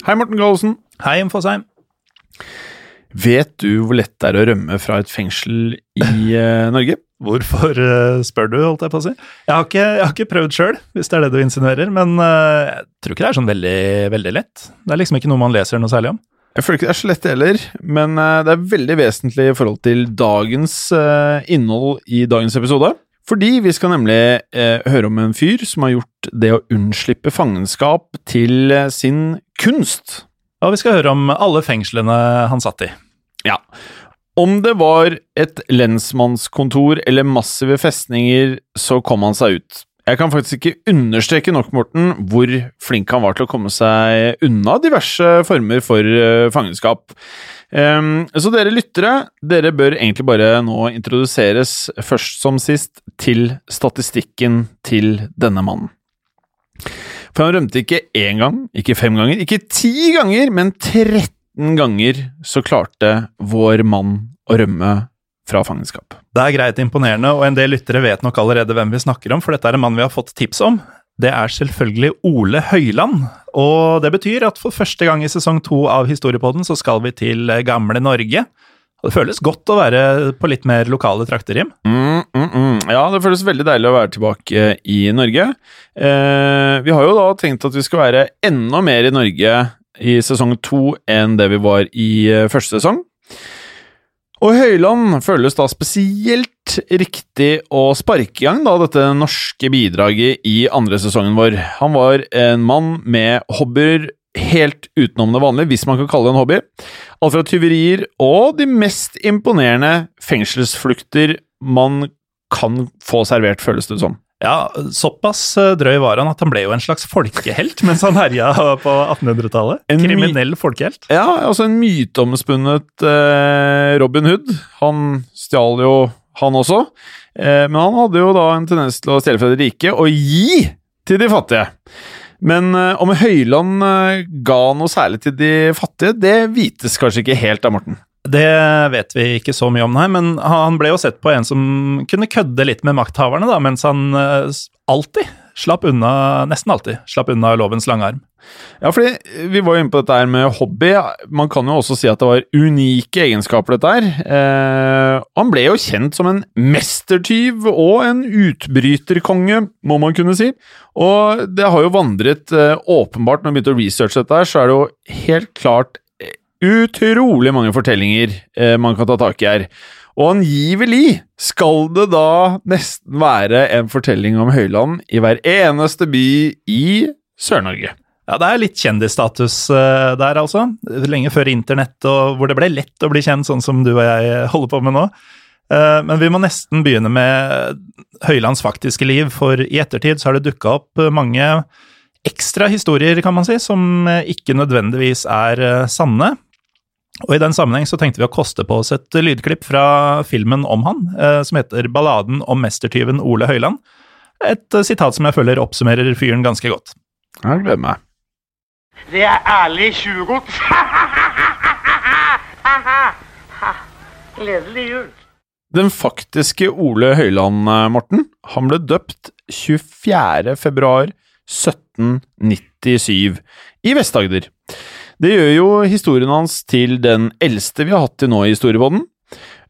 Hei, Morten Gallosen. Hei, Fosheim. Vet du hvor lett det er å rømme fra et fengsel i uh, Norge? Hvorfor uh, spør du, holdt jeg på å si? Jeg har ikke, jeg har ikke prøvd sjøl, hvis det er det du insinuerer, men uh, jeg tror ikke det er sånn veldig, veldig lett. Det er liksom ikke noe man leser noe særlig om. Jeg føler ikke det er så lett heller, men det er veldig vesentlig i forhold til dagens innhold i dagens episode. Fordi vi skal nemlig eh, høre om en fyr som har gjort det å unnslippe fangenskap til sin kunst. Og vi skal høre om alle fengslene han satt i. Ja. Om det var et lensmannskontor eller massive festninger, så kom han seg ut. Jeg kan faktisk ikke understreke nok, Morten, hvor flink han var til å komme seg unna diverse former for uh, fangenskap. Um, så dere lyttere, dere bør egentlig bare nå introduseres først som sist til statistikken til denne mannen. For han rømte ikke én gang, ikke fem ganger, ikke ti ganger, men 13 ganger så klarte vår mann å rømme fra fangenskap. Det er greit imponerende, og en del lyttere vet nok allerede hvem vi snakker om, for dette er en mann vi har fått tips om. Det er selvfølgelig Ole Høyland, og det betyr at for første gang i sesong to av Historiepodden så skal vi til gamle Norge. Og det føles godt å være på litt mer lokale trakter, Jim. Mm, mm, mm. Ja, det føles veldig deilig å være tilbake i Norge. Eh, vi har jo da tenkt at vi skal være enda mer i Norge i sesong to enn det vi var i eh, første sesong. Og Høyland føles da spesielt riktig å sparke i gang da, dette norske bidraget i andre sesongen vår. Han var en mann med hobbyer helt utenom det vanlige, hvis man kan kalle det en hobby. Alt fra tyverier og de mest imponerende fengselsflukter man kan få servert, føles det som. Ja, såpass eh, drøy var han at han ble jo en slags folkehelt mens han herja på 1800-tallet. Kriminell folkehelt. Ja, altså en myteomspunnet eh, Robin Hood. Han stjal jo, han også. Eh, men han hadde jo da en tendens til å stjele fra de rike og gi til de fattige. Men eh, om Høyland eh, ga noe særlig til de fattige, det vites kanskje ikke helt av Morten. Det vet vi ikke så mye om, nei, men han ble jo sett på en som kunne kødde litt med makthaverne, da, mens han eh, alltid slapp unna, nesten alltid, slapp unna lovens lange arm. Ja, fordi vi var jo inne på dette her med hobby. Man kan jo også si at det var unike egenskaper, dette her. Eh, han ble jo kjent som en mestertyv og en utbryterkonge, må man kunne si. Og det har jo vandret eh, åpenbart, når vi begynte å researche dette her, så er det jo helt klart eh, utrolig mange fortellinger eh, man kan ta tak i her. Og angivelig skal det da nesten være en fortelling om Høyland i hver eneste by i Sør-Norge. Ja, det er litt kjendisstatus eh, der, altså. Lenge før internett, og hvor det ble lett å bli kjent, sånn som du og jeg holder på med nå. Eh, Men vi må nesten begynne med Høylands faktiske liv, for i ettertid så har det dukka opp mange ekstra historier, kan man si, som eh, ikke nødvendigvis er eh, sanne. Og i den sammenheng så tenkte vi å koste på oss et lydklipp fra filmen om han, eh, som heter 'Balladen om mestertyven Ole Høyland'. Et eh, sitat som jeg føler oppsummerer fyren ganske godt. Jeg gleder meg. Det er ærlig tjuvgods. Gledelig jul. Den faktiske Ole Høiland, eh, Morten, han ble døpt 24. februar 1797 i Vest-Agder. Det gjør jo historien hans til den eldste vi har hatt til nå i historiebånden.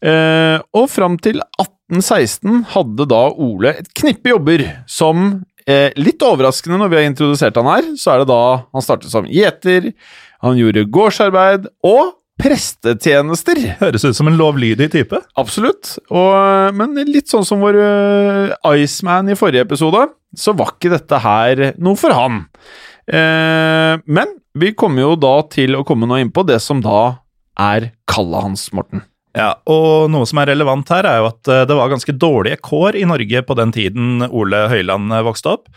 Eh, og fram til 1816 hadde da Ole et knippe jobber som eh, Litt overraskende når vi har introdusert han her, så er det da han startet som gjeter, han gjorde gårdsarbeid og prestetjenester. Høres ut som en lovlydig type. Absolutt. Og, men litt sånn som vår uh, Iceman i forrige episode, så var ikke dette her noe for han. Eh, men vi kommer jo da til å komme nå inn på det som da er kallet hans, Morten. Ja, og noe som er relevant her, er jo at eh, det var ganske dårlige kår i Norge på den tiden Ole Høiland eh, vokste opp.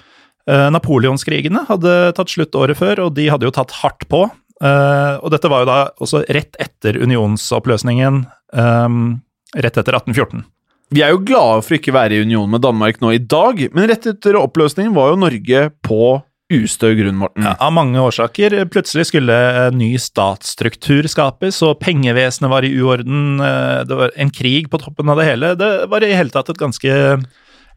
Napoleonskrigene hadde tatt slutt året før, og de hadde jo tatt hardt på. Og dette var jo da også rett etter unionsoppløsningen, rett etter 1814. Vi er jo glade for ikke å være i union med Danmark nå i dag, men rett etter oppløsningen var jo Norge på ustø grunn, Morten. Ja, av mange årsaker. Plutselig skulle en ny statsstruktur skapes, og pengevesenet var i uorden. Det var en krig på toppen av det hele. Det var i hele tatt et ganske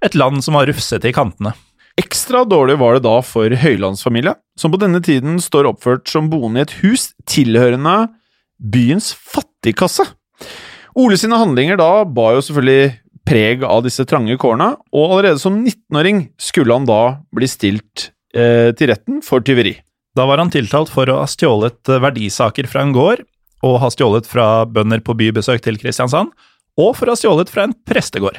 et land som var rufsete i kantene. Ekstra dårlig var det da for høylandsfamilie, som på denne tiden står oppført som boende i et hus tilhørende byens fattigkasse. Ole sine handlinger da ba jo selvfølgelig preg av disse trange kårene, og allerede som 19-åring skulle han da bli stilt eh, til retten for tyveri. Da var han tiltalt for å ha stjålet eh, verdisaker fra en gård, og ha stjålet fra bønder på bybesøk til Kristiansand, og for å ha stjålet fra en prestegård.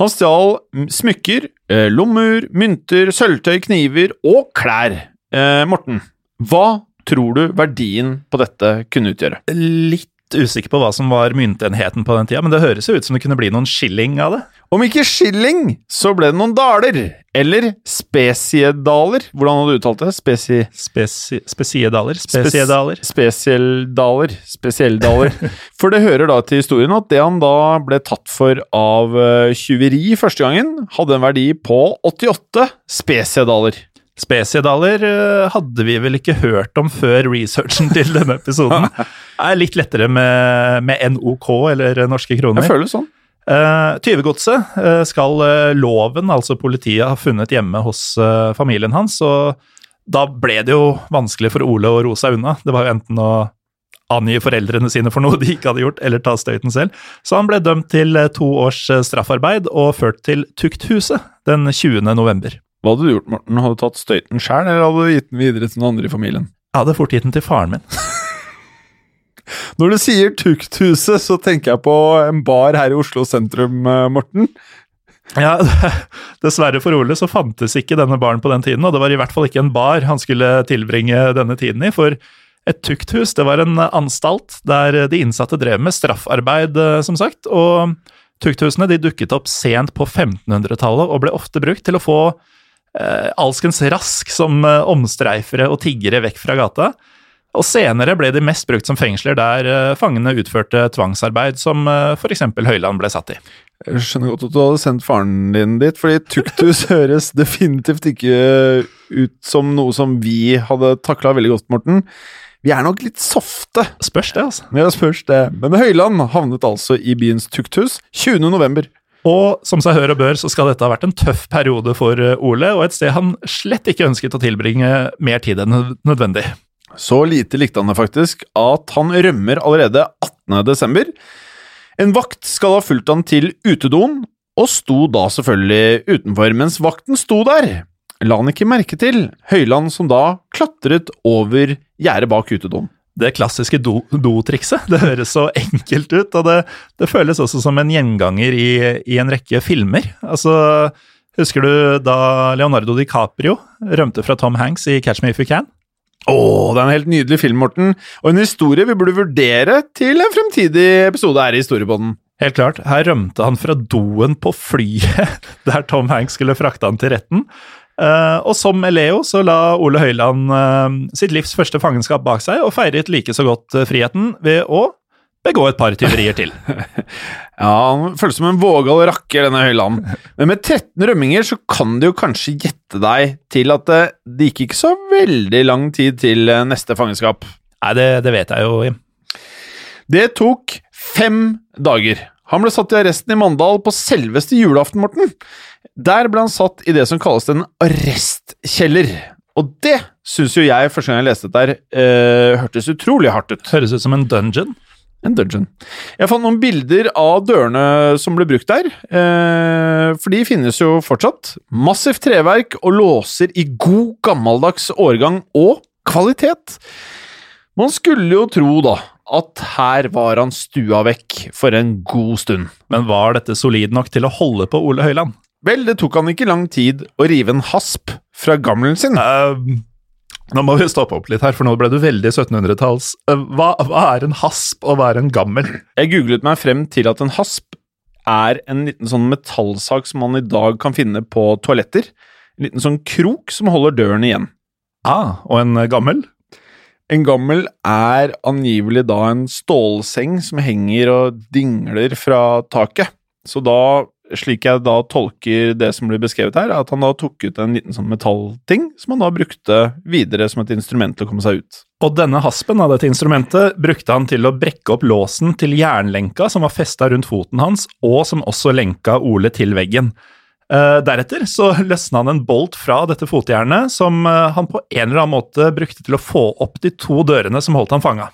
Han stjal smykker, eh, lommer, mynter, sølvtøy, kniver og klær. Eh, Morten, hva tror du verdien på dette kunne utgjøre? Litt usikker på hva som var myntenheten på den tida, men det høres jo ut som det kunne bli noen skilling av det. Om ikke skilling, så ble det noen daler. Eller spesiedaler. Hvordan hadde du uttalt det? Spesi... Spesi spesiedaler? Spesiedaler? Spesieldaler. Spesielldaler. For det hører da til historien at det han da ble tatt for av uh, tyveri første gangen, hadde en verdi på 88 spesiedaler. Spesiedaler hadde vi vel ikke hørt om før researchen til denne episoden. Det er litt lettere med, med NOK, eller norske kroner. Jeg føler det sånn. Uh, Tyvegodset uh, skal uh, loven, altså politiet, ha funnet hjemme hos uh, familien hans. Og da ble det jo vanskelig for Ole å roe seg unna. Det var jo enten å angi foreldrene sine for noe de ikke hadde gjort, eller ta støyten selv. Så han ble dømt til to års straffarbeid og ført til tukthuset den 20. november. Hva hadde du gjort, Morten? Hadde du tatt støyten sjøl, eller hadde du gitt den videre til noen andre i familien? Jeg hadde fort gitt den til faren min. Når du sier Tukthuset, så tenker jeg på en bar her i Oslo sentrum, eh, Morten. Ja, dessverre for Ole så fantes ikke denne baren på den tiden, og det var i hvert fall ikke en bar han skulle tilbringe denne tiden i, for et tukthus det var en anstalt der de innsatte drev med straffarbeid, eh, som sagt, og tukthusene de dukket opp sent på 1500-tallet og ble ofte brukt til å få alskens rask som eh, omstreifere og tiggere vekk fra gata. Og senere ble de mest brukt som fengsler der uh, fangene utførte tvangsarbeid, som f.eks. Høyland ble satt i. Jeg skjønner godt at du hadde sendt faren din dit, fordi tukthus høres definitivt ikke ut som noe som vi hadde takla veldig godt, Morten. Vi er nok litt softe. Spørs det, altså. Ja, spørs det. Men Høyland havnet altså i byens tukthus 20. Og som seg hør og bør, så skal dette ha vært en tøff periode for eh, Ole, og et sted han slett ikke ønsket å tilbringe mer tid enn nødvendig. Så lite likte han det faktisk at han rømmer allerede 18. desember. En vakt skal ha fulgt han til utedoen, og sto da selvfølgelig utenfor. Mens vakten sto der, la han ikke merke til Høyland som da klatret over gjerdet bak utedoen. Det klassiske do-trikset. Do det høres så enkelt ut, og det, det føles også som en gjenganger i, i en rekke filmer. Altså, Husker du da Leonardo DiCaprio rømte fra Tom Hanks i Catch Me If You Can? Å, det er en helt nydelig film, Morten, og en historie vi burde vurdere til en fremtidig episode her i Historiebånden. Helt klart. Her rømte han fra doen på flyet der Tom Hanks skulle frakte han til retten. Uh, og som Eleo så la Ole Høiland uh, sitt livs første fangenskap bak seg, og feiret like så godt uh, friheten ved å begå et par tyverier til. Ja, han føles som en vågal rakker, denne Høyland. Men med 13 rømminger så kan du jo kanskje gjette deg til at det, gikk ikke så veldig lang tid til eh, neste fangenskap. Nei, det, det vet jeg jo, Jim. Det tok fem dager. Han ble satt i arresten i Mandal på selveste julaften, Morten. Der ble han satt i det som kalles en arrestkjeller. Og det syns jo jeg, første gang jeg leste dette, her, eh, hørtes utrolig hardt ut. Høres ut som en dungeon. En dungeon. Jeg fant noen bilder av dørene som ble brukt der, eh, for de finnes jo fortsatt. Massivt treverk og låser i god gammeldags årgang og kvalitet. Man skulle jo tro, da, at her var han stua vekk for en god stund. Men var dette solid nok til å holde på Ole Høiland? Vel, det tok han ikke lang tid å rive en hasp fra gammelen sin. Uh, nå må vi stoppe opp litt her, for nå ble du veldig 1700-talls. Uh, hva, hva, er en hasp, og hva er en gammel? Jeg googlet meg frem til at en hasp er en liten sånn metallsak som man i dag kan finne på toaletter. En liten sånn krok som holder døren igjen. Ah, og en gammel? En gammel er angivelig da en stålseng som henger og dingler fra taket. Så da, slik jeg da tolker det som blir beskrevet her, er at han da tok ut en liten sånn metallting som han da brukte videre som et instrument til å komme seg ut. Og denne haspen av dette instrumentet brukte han til å brekke opp låsen til jernlenka som var festa rundt foten hans, og som også lenka Ole til veggen. Uh, deretter så løsna han en bolt fra dette fotjernet, som uh, han på en eller annen måte brukte til å få opp de to dørene som holdt han fanga.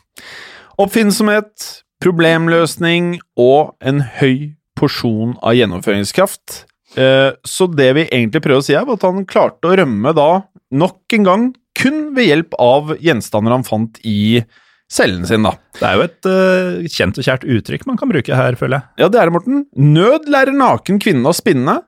Oppfinnsomhet, problemløsning og en høy porsjon av gjennomføringskraft. Uh, så det vi egentlig prøver å si, er at han klarte å rømme da, nok en gang, kun ved hjelp av gjenstander han fant i cellen sin, da. Det er jo et kjent og kjært uttrykk man kan bruke her, føler jeg. Ja, det er det, Morten. Nød lærer naken kvinne å spinne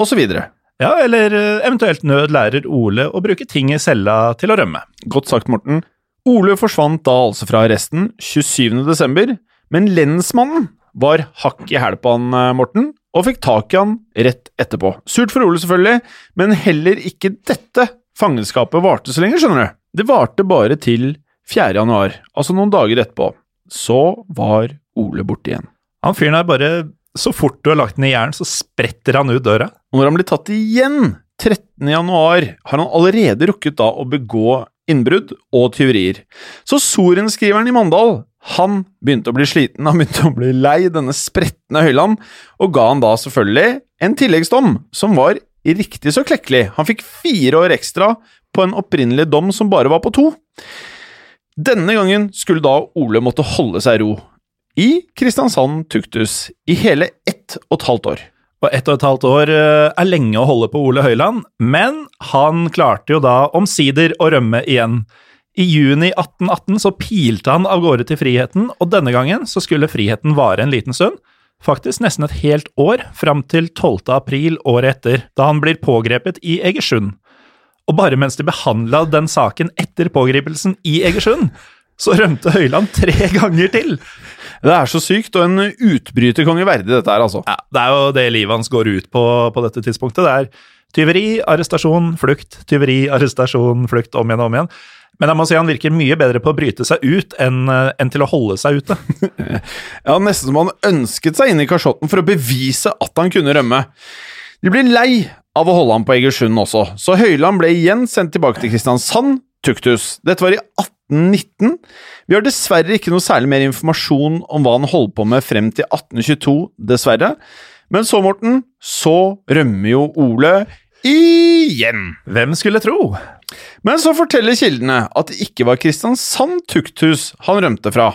osv. Ja, eller eventuelt nød lærer Ole å bruke ting i cella til å rømme. Godt sagt, Morten. Ole forsvant da altså fra arresten 27. desember, men lensmannen var hakk i hæl på han, Morten, og fikk tak i han rett etterpå. Surt for Ole, selvfølgelig, men heller ikke dette fangenskapet varte så lenge, skjønner du. Det varte bare til 4. januar, altså noen dager etterpå. Så var Ole borte igjen. Han fyren er bare så fort du har lagt den i jern, så spretter han ut døra. Og når han blir tatt igjen 13. januar, har han allerede rukket da å begå innbrudd og tyverier. Så sorenskriveren i Mandal, han begynte å bli sliten, han begynte å bli lei denne spretne Høyland, og ga han da selvfølgelig en tilleggsdom som var riktig så klekkelig. Han fikk fire år ekstra på en opprinnelig dom som bare var på to. Denne gangen skulle da Ole måtte holde seg i ro i Kristiansand tukthus i hele ett og et halvt år. Og ett og et halvt år eh, er lenge å holde på Ole Høyland, men han klarte jo da omsider å rømme igjen. I juni 1818 så pilte han av gårde til friheten, og denne gangen så skulle friheten vare en liten stund. Faktisk nesten et helt år, fram til 12. april året etter, da han blir pågrepet i Egersund. Og bare mens de behandla den saken etter pågripelsen i Egersund, så rømte Høyland tre ganger til. Det er så sykt, og en utbryterkonge verdig, dette her, altså. Ja, det er jo det livet hans går ut på på dette tidspunktet. Det er tyveri, arrestasjon, flukt, tyveri, arrestasjon, flukt, om igjen og om igjen. Men jeg må si han virker mye bedre på å bryte seg ut enn, enn til å holde seg ute. ja, nesten som han ønsket seg inn i kasjotten for å bevise at han kunne rømme. De blir lei av å holde ham på Egersund også, så Høyland ble igjen sendt tilbake til Kristiansand Tuktus. Dette var i 1819. Vi har dessverre ikke noe særlig mer informasjon om hva han holdt på med frem til 1822, dessverre. Men så, Morten, så rømmer jo Ole igjen. Hvem skulle tro? Men så forteller kildene at det ikke var Kristiansand tukthus han rømte fra.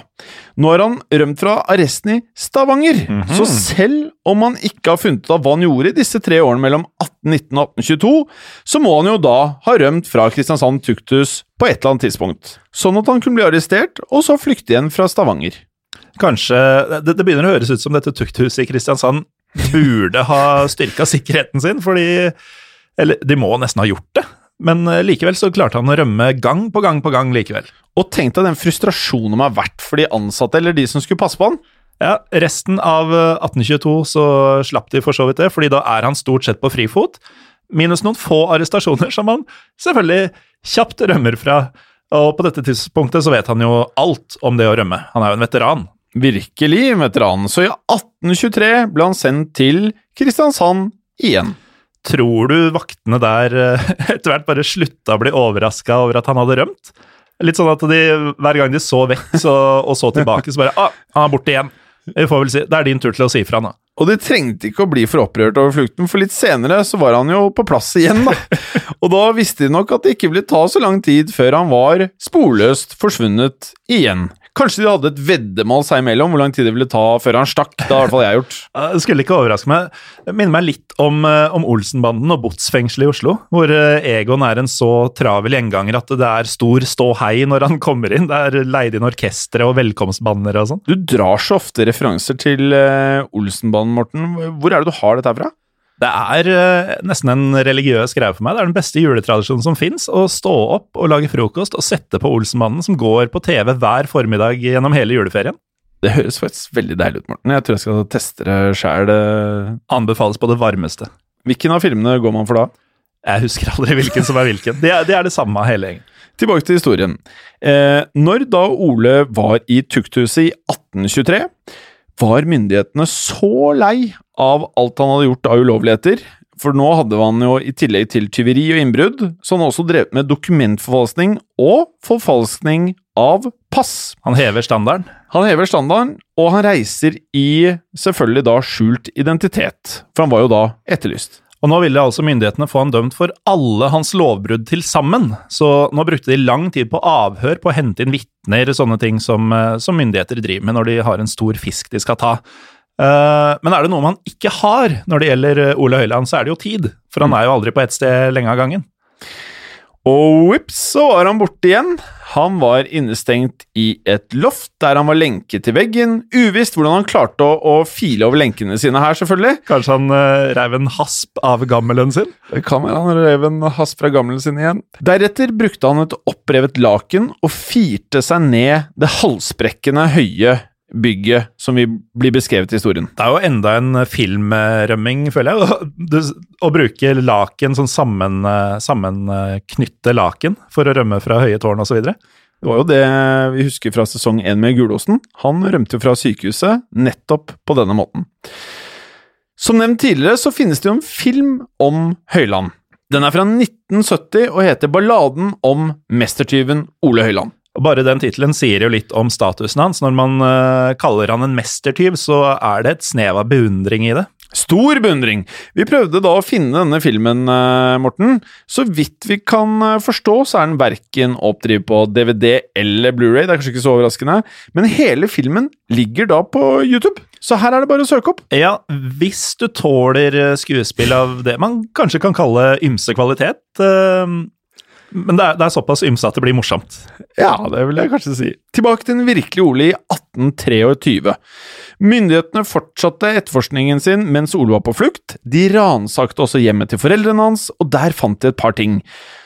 Nå har han rømt fra arresten i Stavanger, mm -hmm. så selv om han ikke har funnet ut av hva han gjorde i disse tre årene mellom 1819 og 1822, så må han jo da ha rømt fra Kristiansand tukthus på et eller annet tidspunkt. Sånn at han kunne bli arrestert, og så flykte igjen fra Stavanger. Kanskje det, det begynner å høres ut som dette tukthuset i Kristiansand burde ha styrka sikkerheten sin, fordi Eller de må nesten ha gjort det. Men eh, likevel så klarte han å rømme gang på gang på gang likevel. Og tenk deg den frustrasjonen må ha vært for de ansatte eller de som skulle passe på han. Ja, Resten av 1822 eh, så slapp de for så vidt det, fordi da er han stort sett på frifot. Minus noen få arrestasjoner som han selvfølgelig kjapt rømmer fra. Og på dette tidspunktet så vet han jo alt om det å rømme. Han er jo en veteran. Virkelig veteranen. Så i 1823 ble han sendt til Kristiansand igjen. Tror du vaktene der eh, etter hvert bare slutta å bli overraska over at han hadde rømt? Litt sånn at de hver gang de så vekk så, og så tilbake, så bare ah, han er borte igjen. Vi får vel si, Det er din tur til å si fra nå. Og de trengte ikke å bli for opprørt over flukten, for litt senere så var han jo på plass igjen, da. Og da visste de nok at det ikke ville ta så lang tid før han var sporløst forsvunnet igjen. Kanskje de hadde et veddemål seg imellom hvor lang tid det ville ta før han stakk. Det har i hvert fall jeg gjort. Det skulle ikke overraske meg. Det minner meg litt om, eh, om Olsenbanden og botsfengselet i Oslo, hvor eh, Egon er en så travel gjenganger at det er stor ståhei når han kommer inn. Det er leid inn orkestre og velkomstbannere og sånn. Du drar så ofte referanser til uh, Olsenbanden, Morten. Hvor er det du har dette fra? Det er uh, nesten en religiøs greie for meg. Det er den beste juletradisjonen som fins. Å stå opp og lage frokost og sette på Olsenmannen, som går på TV hver formiddag gjennom hele juleferien. Det høres faktisk veldig deilig ut, Morten. Jeg tror jeg skal teste det sjæl. Anbefales på det varmeste. Hvilken av filmene går man for da? Jeg husker aldri hvilken som er hvilken. Det er det, er det samme hele gjengen. Tilbake til historien. Eh, når da Ole var i tukthuset i 1823 var myndighetene så lei av alt han hadde gjort av ulovligheter, for nå hadde han jo i tillegg til tyveri og innbrudd, så han også drevet med dokumentforfalskning og forfalskning av pass. Han hever standarden? Han hever standarden, og han reiser i selvfølgelig da skjult identitet, for han var jo da etterlyst. Og nå ville altså myndighetene få han dømt for alle hans lovbrudd til sammen, så nå brukte de lang tid på avhør på å hente inn vitner, sånne ting som, eh, som, myndigheter driver med når de har en stor fisk de skal ta. Uh, men er det noe man ikke har når det gjelder eh, Ole Høiland, så er det jo tid, for han er jo aldri på ett sted lenge av gangen. Og vips, så var han borte igjen. Han var innestengt i et loft der han var lenket til veggen. Uvisst hvordan han klarte å, å file over lenkene sine her, selvfølgelig. Kanskje han uh, reiv en hasp av gammelen sin? Det kan være han reiv en hasp fra gammelen sin igjen. Deretter brukte han et opprevet laken og firte seg ned det halsbrekkende høye bygget som vi blir beskrevet i historien. Det er jo enda en filmrømming, føler jeg. Å, bruke laken, sånn sammen, sammenknytte laken, for å rømme fra høye tårn osv. Det var jo det vi husker fra sesong én med Gulosten. Han rømte jo fra sykehuset nettopp på denne måten. Som nevnt tidligere så finnes det jo en film om Høyland. Den er fra 1970 og heter Balladen om mestertyven Ole Høyland. Og Bare den tittelen sier jo litt om statusen hans. Når man uh, kaller han en mestertyv, så er det et snev av beundring i det. Stor beundring! Vi prøvde da å finne denne filmen, uh, Morten. Så vidt vi kan uh, forstå, så er den verken oppdrevet på DVD eller Blu-ray, det er kanskje ikke så overraskende, men hele filmen ligger da på YouTube. Så her er det bare å søke opp. Ja, hvis du tåler skuespill av det man kanskje kan kalle ymse kvalitet. Men det er, det er, såpass ymse at det blir morsomt. Ja, det vil jeg kanskje si. Tilbake til den virkelige Ole i 1823. Myndighetene fortsatte etterforskningen sin mens Ole var på flukt. De ransakte også hjemmet til foreldrene hans, og der fant de et par ting.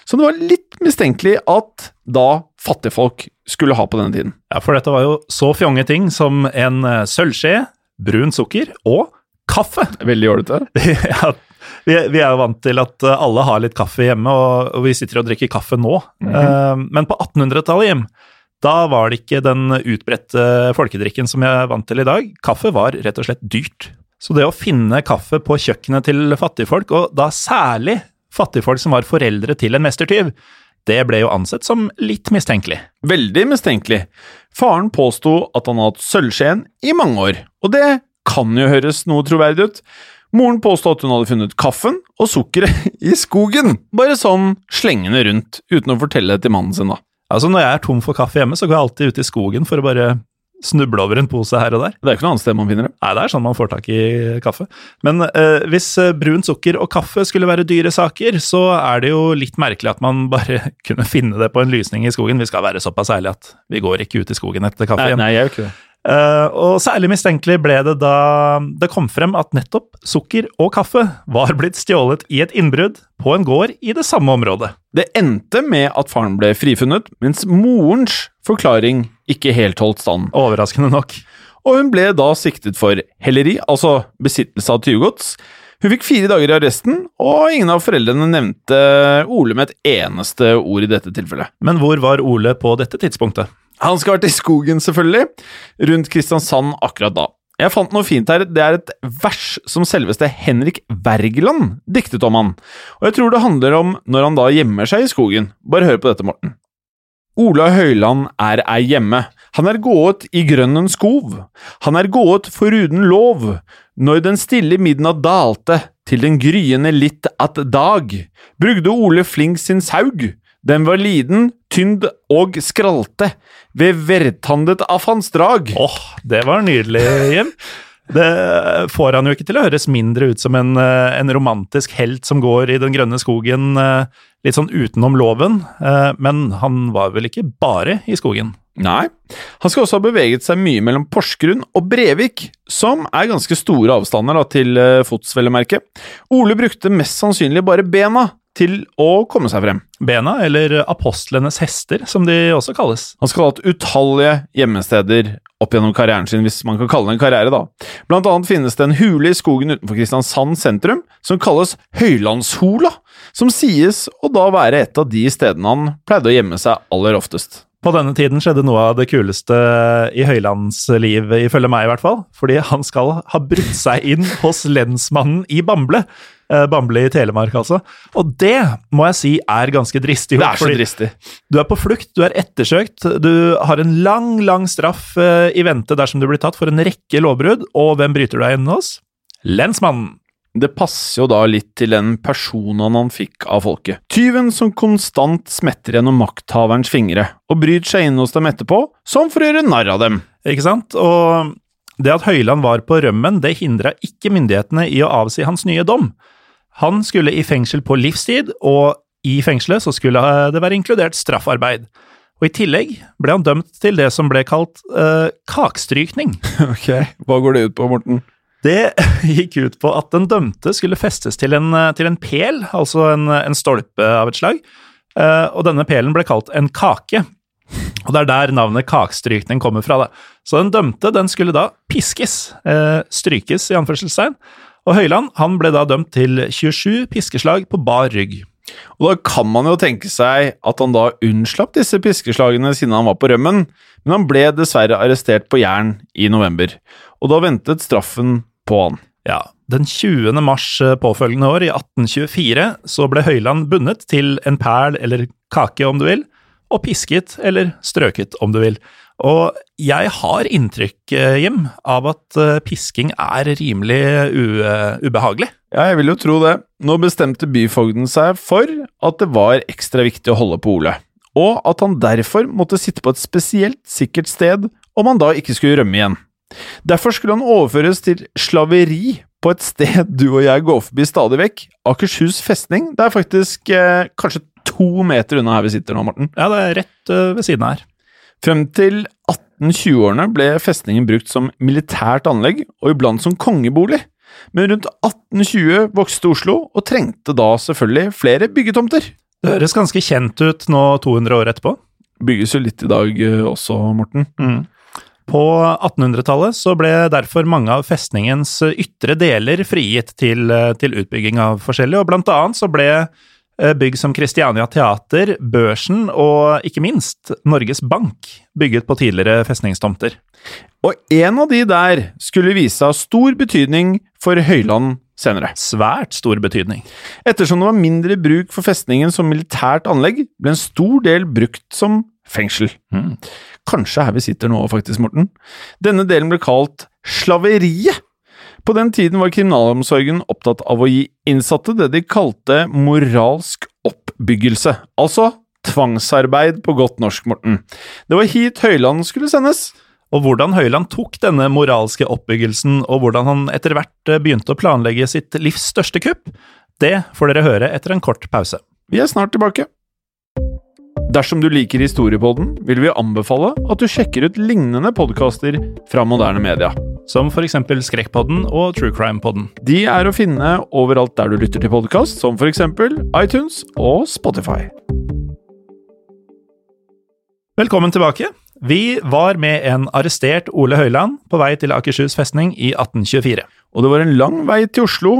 Så det var litt mistenkelig at da fattigfolk skulle ha på denne tiden. Ja, for dette var jo så fjonge ting som en eh, sølvskje, brun sukker og kaffe. Veldig ålreit. ja, vi, vi, er jo vant til at eh, alle har litt kaffe hjemme, og, og vi sitter og drikker kaffe nå. Mm -hmm. men på 1800-tallet, Jim, da var det ikke den utbredte folkedrikken som jeg er vant til i dag. Kaffe var rett og slett dyrt. Så det å finne kaffe på kjøkkenet til fattigfolk, og da særlig fattigfolk som var foreldre til en mestertyv, det ble jo ansett som litt mistenkelig. Veldig mistenkelig. Faren påsto at han hadde hatt sølvskjeen i mange år, og det kan jo høres noe troverdig ut. Moren påstod at hun hadde funnet kaffen og sukkeret i skogen, bare sånn slengende rundt, uten å fortelle det til mannen sin, da. Altså, når jeg er tom for kaffe hjemme, så går jeg alltid ut i skogen for å bare snuble over en pose her og der. Det er ikke noe annet sted man finner det? Nei, det er sånn man får tak i kaffe. Men eh, hvis eh, brunt sukker og kaffe skulle være dyre saker, så er det jo litt merkelig at man bare kunne finne det på en lysning i skogen. Vi skal være såpass ærlige at vi går ikke ut i skogen etter kaffe nei, Nei, jeg gjør ikke det. Uh, og særlig mistenkelig ble det da det kom frem at nettopp sukker og kaffe var blitt stjålet i et innbrudd på en gård i det samme området. Det endte med at faren ble frifunnet, mens morens forklaring ikke helt holdt stand. Overraskende nok. Og hun ble da siktet for helleri, altså besittelse av tyvegods. Hun fikk fire dager i arresten, og ingen av foreldrene nevnte Ole med et eneste ord i dette tilfellet. Men hvor var Ole på dette tidspunktet? Han skal ha vært i skogen, selvfølgelig, rundt Kristiansand akkurat da. Jeg fant noe fint her. Det er et vers som selveste Henrik Wergeland diktet om han, og jeg tror det handler om når han da gjemmer seg i skogen. Bare hør på dette, Morten. Ola Høyland er ei hjemme, han er gået i grønnen skov, han er gået foruden lov, når den stille midnatt dalte, til den gryende litt at dag, brugde Ole Flink sin saug, den var liden, tynd og skralte, ved vertandet av hans drag. Åh, det var nydelig, Jim. Det får han jo ikke til å høres mindre ut som en, eh, en romantisk helt som går i den grønne skogen eh, litt sånn utenom loven, eh, men han var vel ikke bare i skogen? Nei, han skal også ha beveget seg mye mellom Porsgrunn og Brevik, som er ganske store avstander da, til fots, vel å merke. Ole brukte mest sannsynlig bare bena til å komme seg frem. Bena, eller apostlenes hester, som de også kalles. Han skal ha hatt utallige gjemmesteder opp gjennom karrieren sin, hvis man kan kalle det en karriere, da. Blant annet finnes det en hule i skogen utenfor Kristiansand sentrum som kalles Høylandshola, som sies å da være et av de stedene han pleide å gjemme seg aller oftest. På denne tiden skjedde noe av det kuleste i Høylands liv, ifølge meg i hvert fall. Fordi han skal ha brutt seg inn hos lensmannen i Bamble. Eh, Bamble i Telemark, altså. Og det må jeg si er ganske dristig. Det er så dristig. Du er på flukt, du er ettersøkt, du har en lang, lang straff eh, i vente dersom du blir tatt for en rekke lovbrudd, og hvem bryter du deg inn hos? Lensmannen. Det passer jo da litt til den personen han fikk av folket. Tyven som konstant smetter gjennom makthaverens fingre, og bryter seg inn hos dem etterpå, som for å gjøre narr av dem. Ikke sant? Og det at Høyland var på rømmen, det hindra ikke myndighetene i å avsi hans nye dom. Han skulle i fengsel på livstid, og i fengselet så skulle det være inkludert straffarbeid. Og i tillegg ble han dømt til det som ble kalt uh, kakstrykning. Ok, hva går det ut på, Morten? Det gikk ut på at den dømte skulle festes til en, til en pel, altså en, en, stolpe av et slag, eh, og denne pelen ble kalt en kake. Og det er der navnet kakstrykning kommer fra. Da. Så den dømte den skulle da piskes, eh, strykes i anførselstegn, og Høyland han ble da dømt til 27 piskeslag på bar rygg. Og da kan man jo tenke seg at han da unnslapp disse piskeslagene siden han var på rømmen, men han ble dessverre arrestert på Jæren i november, og da ventet straffen på han. Ja, den 20. mars eh, påfølgende år, i 1824, så ble Høyland bundet til en perl eller kake, om du vil, og pisket eller strøket, om du vil. Og jeg har inntrykk, eh, Jim, av at eh, pisking er rimelig ubehagelig. Ja, jeg vil jo tro det. Nå bestemte byfogden seg for at det var ekstra viktig å holde på Ole, og at han derfor måtte sitte på et spesielt sikkert sted om han da ikke skulle rømme igjen. Derfor skulle han overføres til slaveri på et sted du og jeg går forbi stadig vekk, Akershus festning. Det er faktisk eh, kanskje to meter unna her vi sitter nå, Morten. Ja, det er rett uh, ved siden her. Frem til 1820-årene ble festningen brukt som militært anlegg, og iblant som kongebolig. Men rundt 1820 vokste Oslo, og trengte da selvfølgelig flere byggetomter. Det høres ganske kjent ut nå 200 år etterpå. Bygges jo litt i dag uh, også, Morten. Mm. På 1800-tallet så ble derfor mange av festningens ytre deler frigitt til, til utbygging av forskjellige, og blant annet så ble eh, bygg som Christiania Teater, Børsen og ikke minst Norges Bank bygget på tidligere festningstomter. Og en av de der skulle vise seg av stor betydning for Høyland senere. Svært stor betydning. Ettersom det var mindre bruk for festningen som militært anlegg, ble en stor del brukt som fengsel. Mm. Kanskje her vi sitter nå, faktisk, Morten. Denne delen ble kalt slaveriet. På den tiden var kriminalomsorgen opptatt av å gi innsatte det de kalte moralsk oppbyggelse, altså tvangsarbeid på godt norsk, Morten. Det var hit Høyland skulle sendes. Og hvordan Høyland tok denne moralske oppbyggelsen, og hvordan han etter hvert eh, begynte å planlegge sitt livs største kupp, det får dere høre etter en kort pause. Vi er snart tilbake. Dersom du liker Historiepodden, vil vi anbefale at du sjekker ut lignende podkaster fra moderne media. Som f.eks. Skrekkpodden og True Crime-podden. De er å finne overalt der du lytter til podkast, som f.eks. iTunes og Spotify. Velkommen tilbake. Vi var med en arrestert Ole Høiland på vei til Akershus festning i 1824. Og det var en lang vei til Oslo,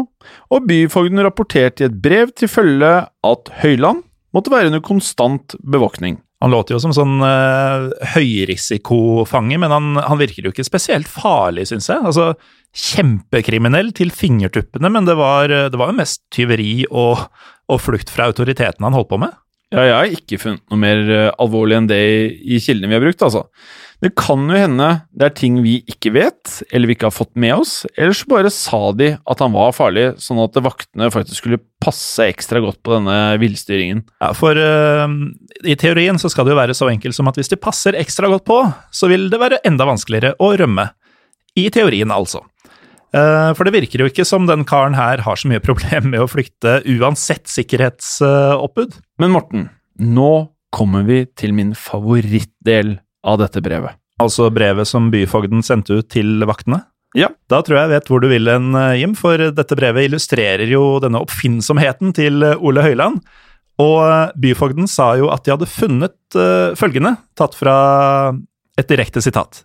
og byfogden rapporterte i et brev til følge at Høiland måtte være under konstant bevåkning. Han låter jo som sånn uh, høyrisikofange, men han, han, virker jo ikke spesielt farlig, syns jeg. Altså, Kjempekriminell til fingertuppene, men det var, det var jo mest tyveri og, og flukt fra autoritetene han holdt på med. Ja, jeg har ikke funnet noe mer uh, alvorlig enn det i, i kildene vi har brukt, altså. Det kan jo hende det er ting vi ikke vet, eller vi ikke har fått med oss, eller så bare sa de at han var farlig, sånn at vaktene faktisk skulle passe ekstra godt på denne villstyringen. Ja, for uh, i teorien så skal det jo være så enkelt som at hvis de passer ekstra godt på, så vil det være enda vanskeligere å rømme. I teorien, altså. Uh, for det virker jo ikke som den karen her har så mye problem med å flykte uansett sikkerhetsoppbud. Men Morten, nå kommer vi til min favorittdel av dette brevet. Altså brevet som byfogden sendte ut til vaktene? Ja. Da tror jeg jeg vet hvor du vil hen, Jim, for dette brevet illustrerer jo denne oppfinnsomheten til Ole Høiland. Og byfogden sa jo at de hadde funnet uh, følgende, tatt fra et direkte sitat.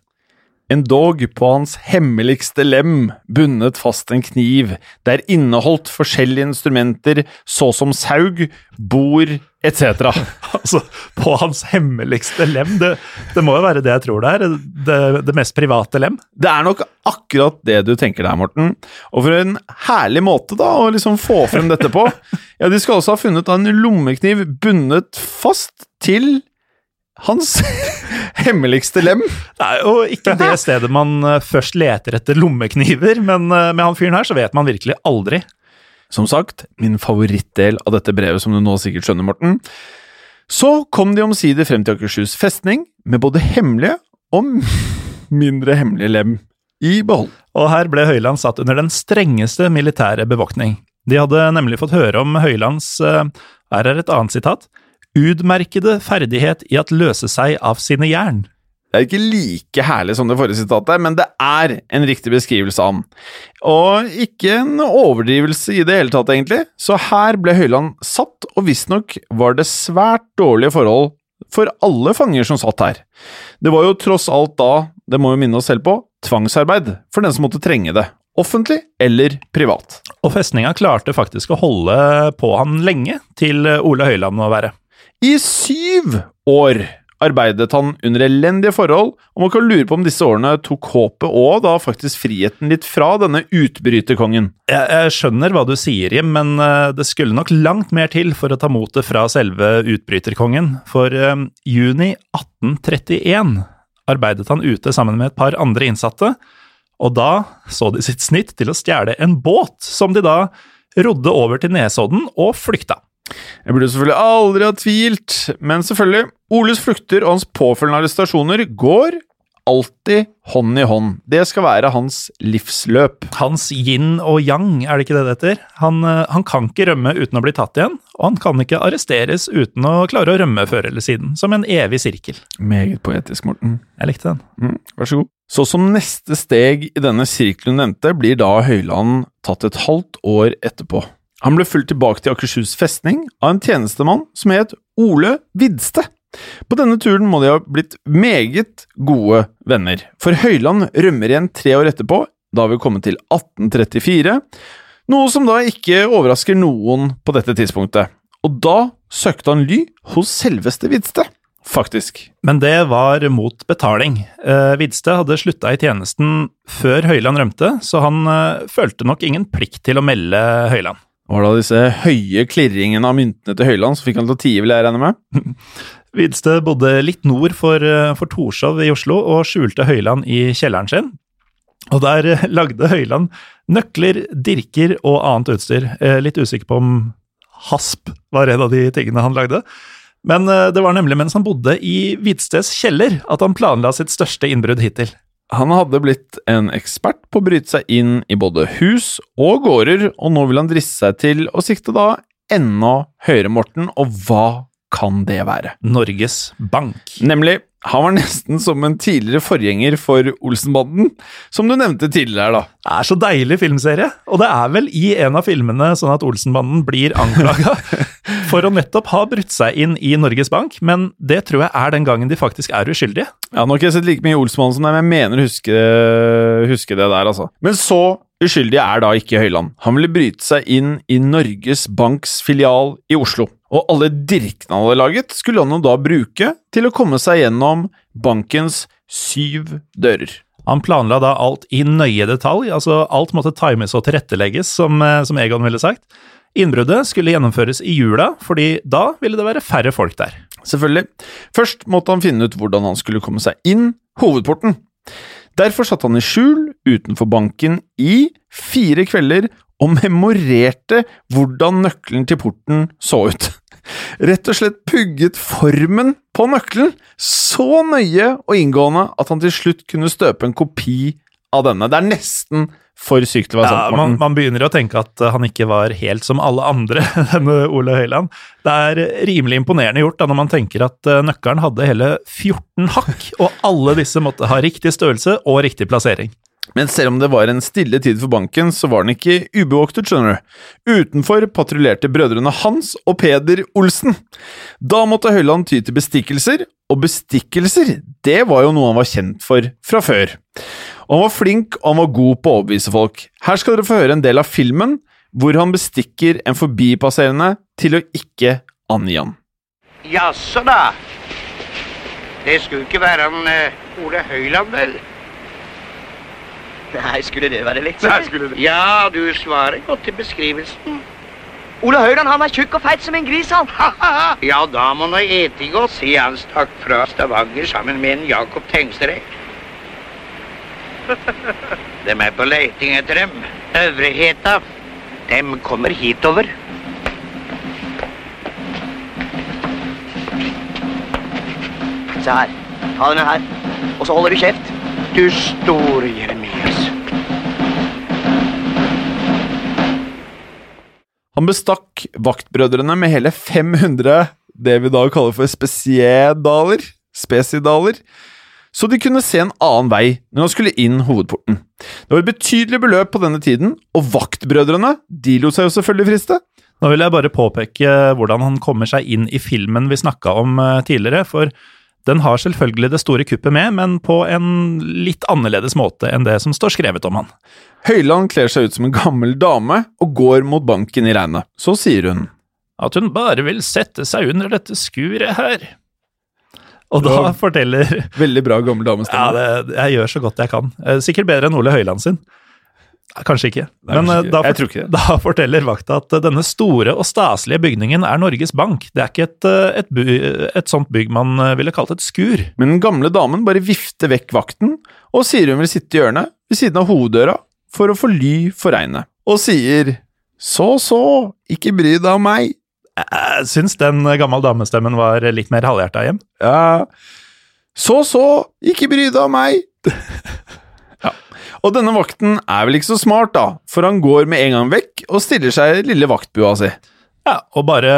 En dog på hans hemmeligste lem bundet fast en kniv, der inneholdt forskjellige instrumenter såsom saug, bord etc. altså, på hans hemmeligste lem? Det, det, må jo være det jeg tror det er. Det, det, mest private lem? Det er nok akkurat det du tenker der, Morten. Og for en herlig måte da, å liksom få frem dette på. Ja, De skal også ha funnet en lommekniv bundet fast til hans hemmeligste lem. Det er jo ikke det stedet man eh, først leter etter lommekniver, men eh, med han fyren her så vet man virkelig aldri. Som sagt, min favorittdel av dette brevet, som du nå sikkert skjønner, Morten. Så kom de omsider frem til Akershus festning, med både hemmelige og mindre hemmelige lem i behold. Og her ble Høyland satt under den strengeste militære bevoktning. De hadde nemlig fått høre om Høylands eh, Her er et annet sitat utmerkede ferdighet i at løse seg av sine jern. Det er ikke like herlig som det forrige sitatet, men det er en riktig beskrivelse av den. Og ikke en overdrivelse i det hele tatt, egentlig. Så her ble Høyland satt, og visstnok var det svært dårlige forhold for alle fanger som satt her. Det var jo tross alt da, det må vi minne oss selv på, tvangsarbeid for den som måtte trenge det. Offentlig eller privat. Og festninga klarte faktisk å holde på han lenge, til Ole Høyland å være. I syv år arbeidet han under elendige forhold, og man kan lure på om disse årene tok håpet og da faktisk friheten litt fra denne utbryterkongen. Jeg, jeg skjønner hva du sier, Jim, men uh, det skulle nok langt mer til for å ta motet fra selve utbryterkongen. For uh, juni 1831 arbeidet han ute sammen med et par andre innsatte, og da så de sitt snitt til å stjele en båt, som de da rodde over til Nesodden og flykta. Jeg burde selvfølgelig aldri ha tvilt, men selvfølgelig, Oles flukter og hans påfølgende arrestasjoner går alltid hånd i hånd. Det skal være hans livsløp. Hans yin og yang, er det ikke det det heter? Han, eh, han, kan ikke rømme uten å bli tatt igjen, og han kan ikke arresteres uten å klare å rømme før eller siden. Som en evig sirkel. Meget poetisk, Morten. Jeg likte den. Mm, vær så god. Så som neste steg i denne sirkelen nevnte, blir da Høyland tatt et halvt år etterpå. Han ble fulgt tilbake til Akershus festning av en tjenestemann som het Ole Vidste. På denne turen må de ha blitt meget gode venner, for Høyland rømmer igjen tre år etterpå, da vi kommet til 1834, noe som da ikke overrasker noen på dette tidspunktet. Og da søkte han ly hos selveste Vidste, faktisk. Men det var mot betaling. Eh, Vidste hadde slutta i tjenesten før Høyland rømte, så han eh, følte nok ingen plikt til å melde Høyland var da disse høye klirringene av myntene til Høyland som fikk han til å tie, vil jeg regne med? Vidste bodde litt nord for, eh, for Torshov i Oslo og skjulte Høyland i kjelleren sin. Og der eh, lagde Høyland nøkler, dirker og annet utstyr. Eh, litt usikker på om hasp var en av de tingene han lagde. Men det var nemlig mens han bodde i Hvidstes kjeller at han planla sitt største innbrudd hittil. Han hadde blitt en ekspert på å bryte seg inn i både hus og gårder, og nå vil han driste seg til å sikte da enda høyere, Morten, og hva kan det være? Norges Bank. Nemlig han var nesten som en tidligere forgjenger for Olsenbanden, som du nevnte tidligere. da. Det er så deilig filmserie, og det er vel i en av filmene sånn at Olsenbanden blir anklaga for å nettopp ha brutt seg inn i Norges Bank, men det tror jeg er den gangen de faktisk er uskyldige. Ja, Nå har ikke jeg sett like mye Olsmann som deg, men jeg mener å huske, huske det der, altså. Men så uskyldig er da ikke Høyland. Han ville bryte seg inn i Norges Banks filial i Oslo. Og alle dirkene han hadde laget, skulle han jo da bruke til å komme seg gjennom bankens syv dører. Han planla da alt i nøye detalj, altså alt måtte times og tilrettelegges, som, eh, som Egon ville sagt. Innbruddet skulle gjennomføres i jula, fordi da ville det være færre folk der. Selvfølgelig. Først måtte han finne ut hvordan han skulle komme seg inn hovedporten. Derfor satt han i skjul utenfor banken i fire kvelder og memorerte hvordan nøkkelen til porten så ut. Rett og slett pugget formen på nøkkelen så nøye og inngående at han til slutt kunne støpe en kopi av denne. Det er nesten for sykt til å være sant, man, Morten. man begynner å tenke at eh, han ikke var helt som alle andre, denne Ole Høiland. Det er rimelig imponerende gjort da når man tenker at eh, nøkkelen hadde hele 14 hakk, og alle disse måtte ha riktig størrelse og riktig plassering. Men selv om det var en stille tid for banken, så var den ikke ubevoktet, skjønner du. Utenfor patruljerte brødrene Hans og Peder Olsen. Da måtte Høyland ty til bestikkelser, og bestikkelser, det var jo noe han var kjent for fra før. Og han var flink, og han var god på å overbevise folk. Her skal dere få høre en del av filmen hvor han bestikker en forbipasserende til å ikke angi han. Jaså da. Det skulle ikke være han uh, Ole Høiland, vel? Nei, skulle det være litt Nei, skulle det. Ja, du svarer godt til beskrivelsen. Ole Høiland han er tjukk og feit som en gris, han. Ja, da må nå ete godt, si han stakk fra Stavanger sammen med en Jakob Tengsterek. Dem er på leiting etter dem. Øvreheta. Dem kommer hitover. Se her. Ta denne her. Og så holder du kjeft. Du store Jeremias. Han bestakk vaktbrødrene med hele 500 det vi da kaller for spesiedaler, spesidaler, så de kunne se en annen vei når han skulle inn hovedporten. Det var et betydelig beløp på denne tiden, og vaktbrødrene de lot seg jo selvfølgelig friste. Nå vil jeg bare påpeke hvordan han kommer seg inn i filmen vi snakka om eh, tidligere, for den har selvfølgelig det store kuppet med, men på en litt annerledes måte enn det som står skrevet om han. Høyland kler seg ut som en gammel dame og går mot banken i regnet. Så sier hun At hun bare vil sette seg under dette skuret her. Og da Ja. forteller Veldig bra gammel Ja, det, jeg gjør så godt jeg kan. Eh, Sikkert bedre enn Ole Høiland sin. Kanskje ikke. Nei, Men kanskje eh, da, tror ikke da forteller vakta at eh, denne store og staselige bygningen er Norges Bank. Det er ikke et, et, by, et sånt bygg man ville kalt et skur. Men den gamle damen bare vifter vekk vakten og sier hun vil sitte i hjørnet ved siden av hoveddøra for å få ly for regnet, og sier så så, ikke bry deg om meg. Jeg syns den eh, gammel damestemmen var litt mer halvhjerta hjem. Ja, så så, ikke bry deg om meg. ja. Og denne vakten er vel ikke så smart, da, for han går med en gang vekk og stiller seg i lille vaktbua si. Ja, Og bare,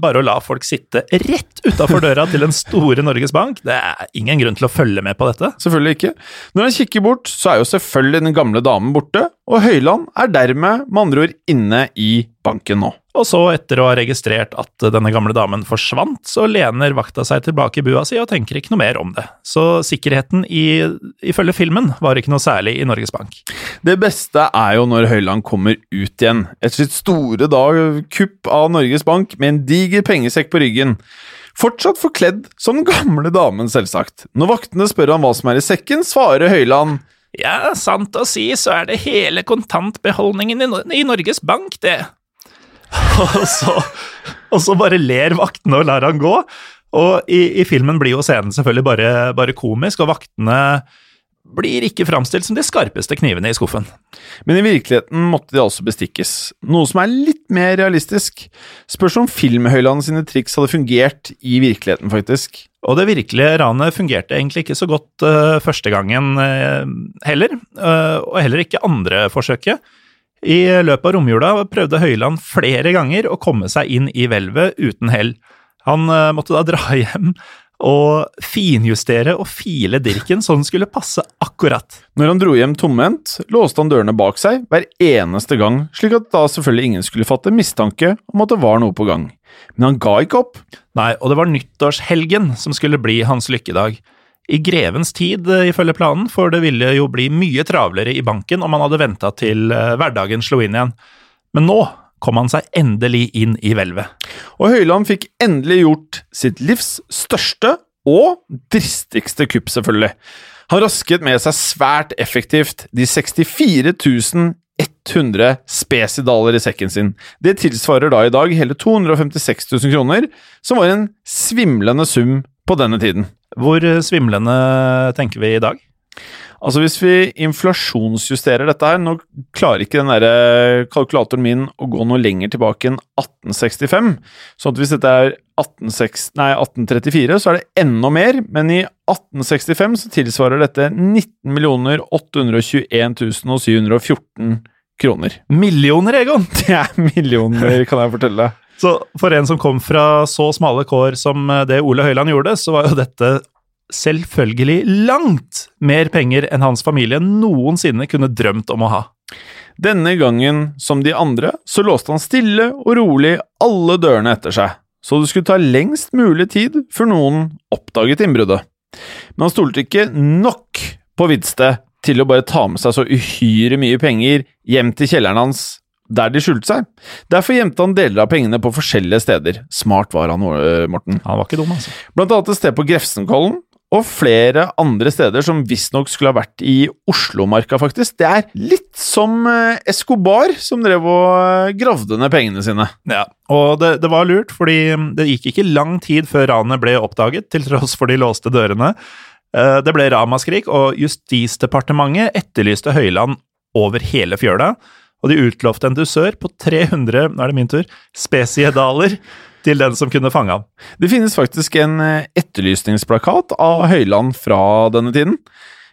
bare å la folk sitte rett utafor døra til den store Norges Bank, det er ingen grunn til å følge med på dette. Selvfølgelig ikke. Når han kikker bort, så er jo selvfølgelig den gamle damen borte, og Høyland er dermed med andre ord inne i banken nå. Og så, etter å ha registrert at denne gamle damen forsvant, så lener vakta seg tilbake i bua si og tenker ikke noe mer om det. Så sikkerheten i, ifølge filmen var ikke noe særlig i Norges Bank. Det beste er jo når Høyland kommer ut igjen, etter sitt store dag kupp av Norges Bank med en diger pengesekk på ryggen. Fortsatt forkledd som den gamle damen, selvsagt. Når vaktene spør han hva som er i sekken, svarer Høyland Ja, sant å si så er det hele kontantbeholdningen i, Nor- i Norges Bank, det. og, så, og så bare ler vaktene og lar han gå. Og i, i filmen blir jo scenen selvfølgelig bare, bare komisk, og vaktene blir ikke framstilt som de skarpeste knivene i skuffen. Men i virkeligheten måtte de altså bestikkes, noe som er litt mer realistisk. Spørs om Film-Høyland sine triks hadde fungert i virkeligheten, faktisk. Og det virkelige ranet fungerte egentlig ikke så godt uh, første gangen uh, heller, uh, og heller ikke andre forsøket. I løpet av romjula prøvde Høyland flere ganger å komme seg inn i hvelvet uten hell. Han eh, måtte da dra hjem og finjustere og file dirken så den skulle passe akkurat. Når han dro hjem tomhendt, låste han dørene bak seg hver eneste gang, slik at da selvfølgelig ingen skulle fatte mistanke om at det var noe på gang. Men han ga ikke opp. Nei, og det var nyttårshelgen som skulle bli hans lykkedag. I grevens tid, eh, ifølge planen, for det ville jo bli mye travlere i banken om han hadde venta til eh, hverdagen slo inn igjen. Men nå kom han seg endelig inn i hvelvet. Og Høyland fikk endelig gjort sitt livs største og dristigste kupp, selvfølgelig. Han rasket med seg svært effektivt de 64 100 spesidaler i sekken sin. Det tilsvarer da i dag hele 256 000 kroner, som var en svimlende sum på denne tiden. Hvor svimlende tenker vi i dag? Altså Hvis vi inflasjonsjusterer dette her Nå klarer ikke den der kalkulatoren min å gå noe lenger tilbake enn 1865. sånn at hvis dette er 1806, nei, 1834, så er det enda mer. Men i 1865 så tilsvarer dette 19 821 714 kroner. Millioner, Egon! Det er millioner, kan jeg fortelle. Så for en som kom fra så smale kår som det Ole Høiland gjorde, så var jo dette selvfølgelig langt mer penger enn hans familie noensinne kunne drømt om å ha. Denne gangen, som de andre, så låste han stille og rolig alle dørene etter seg, så det skulle ta lengst mulig tid før noen oppdaget innbruddet. Men han stolte ikke nok på Vidste til å bare ta med seg så uhyre mye penger hjem til kjelleren hans der de skjulte seg. Derfor gjemte han deler av pengene på forskjellige steder. Smart var han, Morten. Han var ikke dum, altså. Blant annet et sted på Grefsenkollen, og flere andre steder som visstnok skulle ha vært i Oslomarka, faktisk. Det er litt som eh, Escobar, som drev og eh, gravde ned pengene sine. Ja, og det, det var lurt, fordi mm, det gikk ikke lang tid før ranet ble oppdaget, til tross for de låste dørene. Eh, det ble ramaskrik, og Justisdepartementet etterlyste Høyland over hele fjøla, og de utlovte en dusør på 300, nå er det min tur, spesiedaler til den som kunne fange ham. Det finnes faktisk en eh, etterlysningsplakat av Høyland fra denne tiden.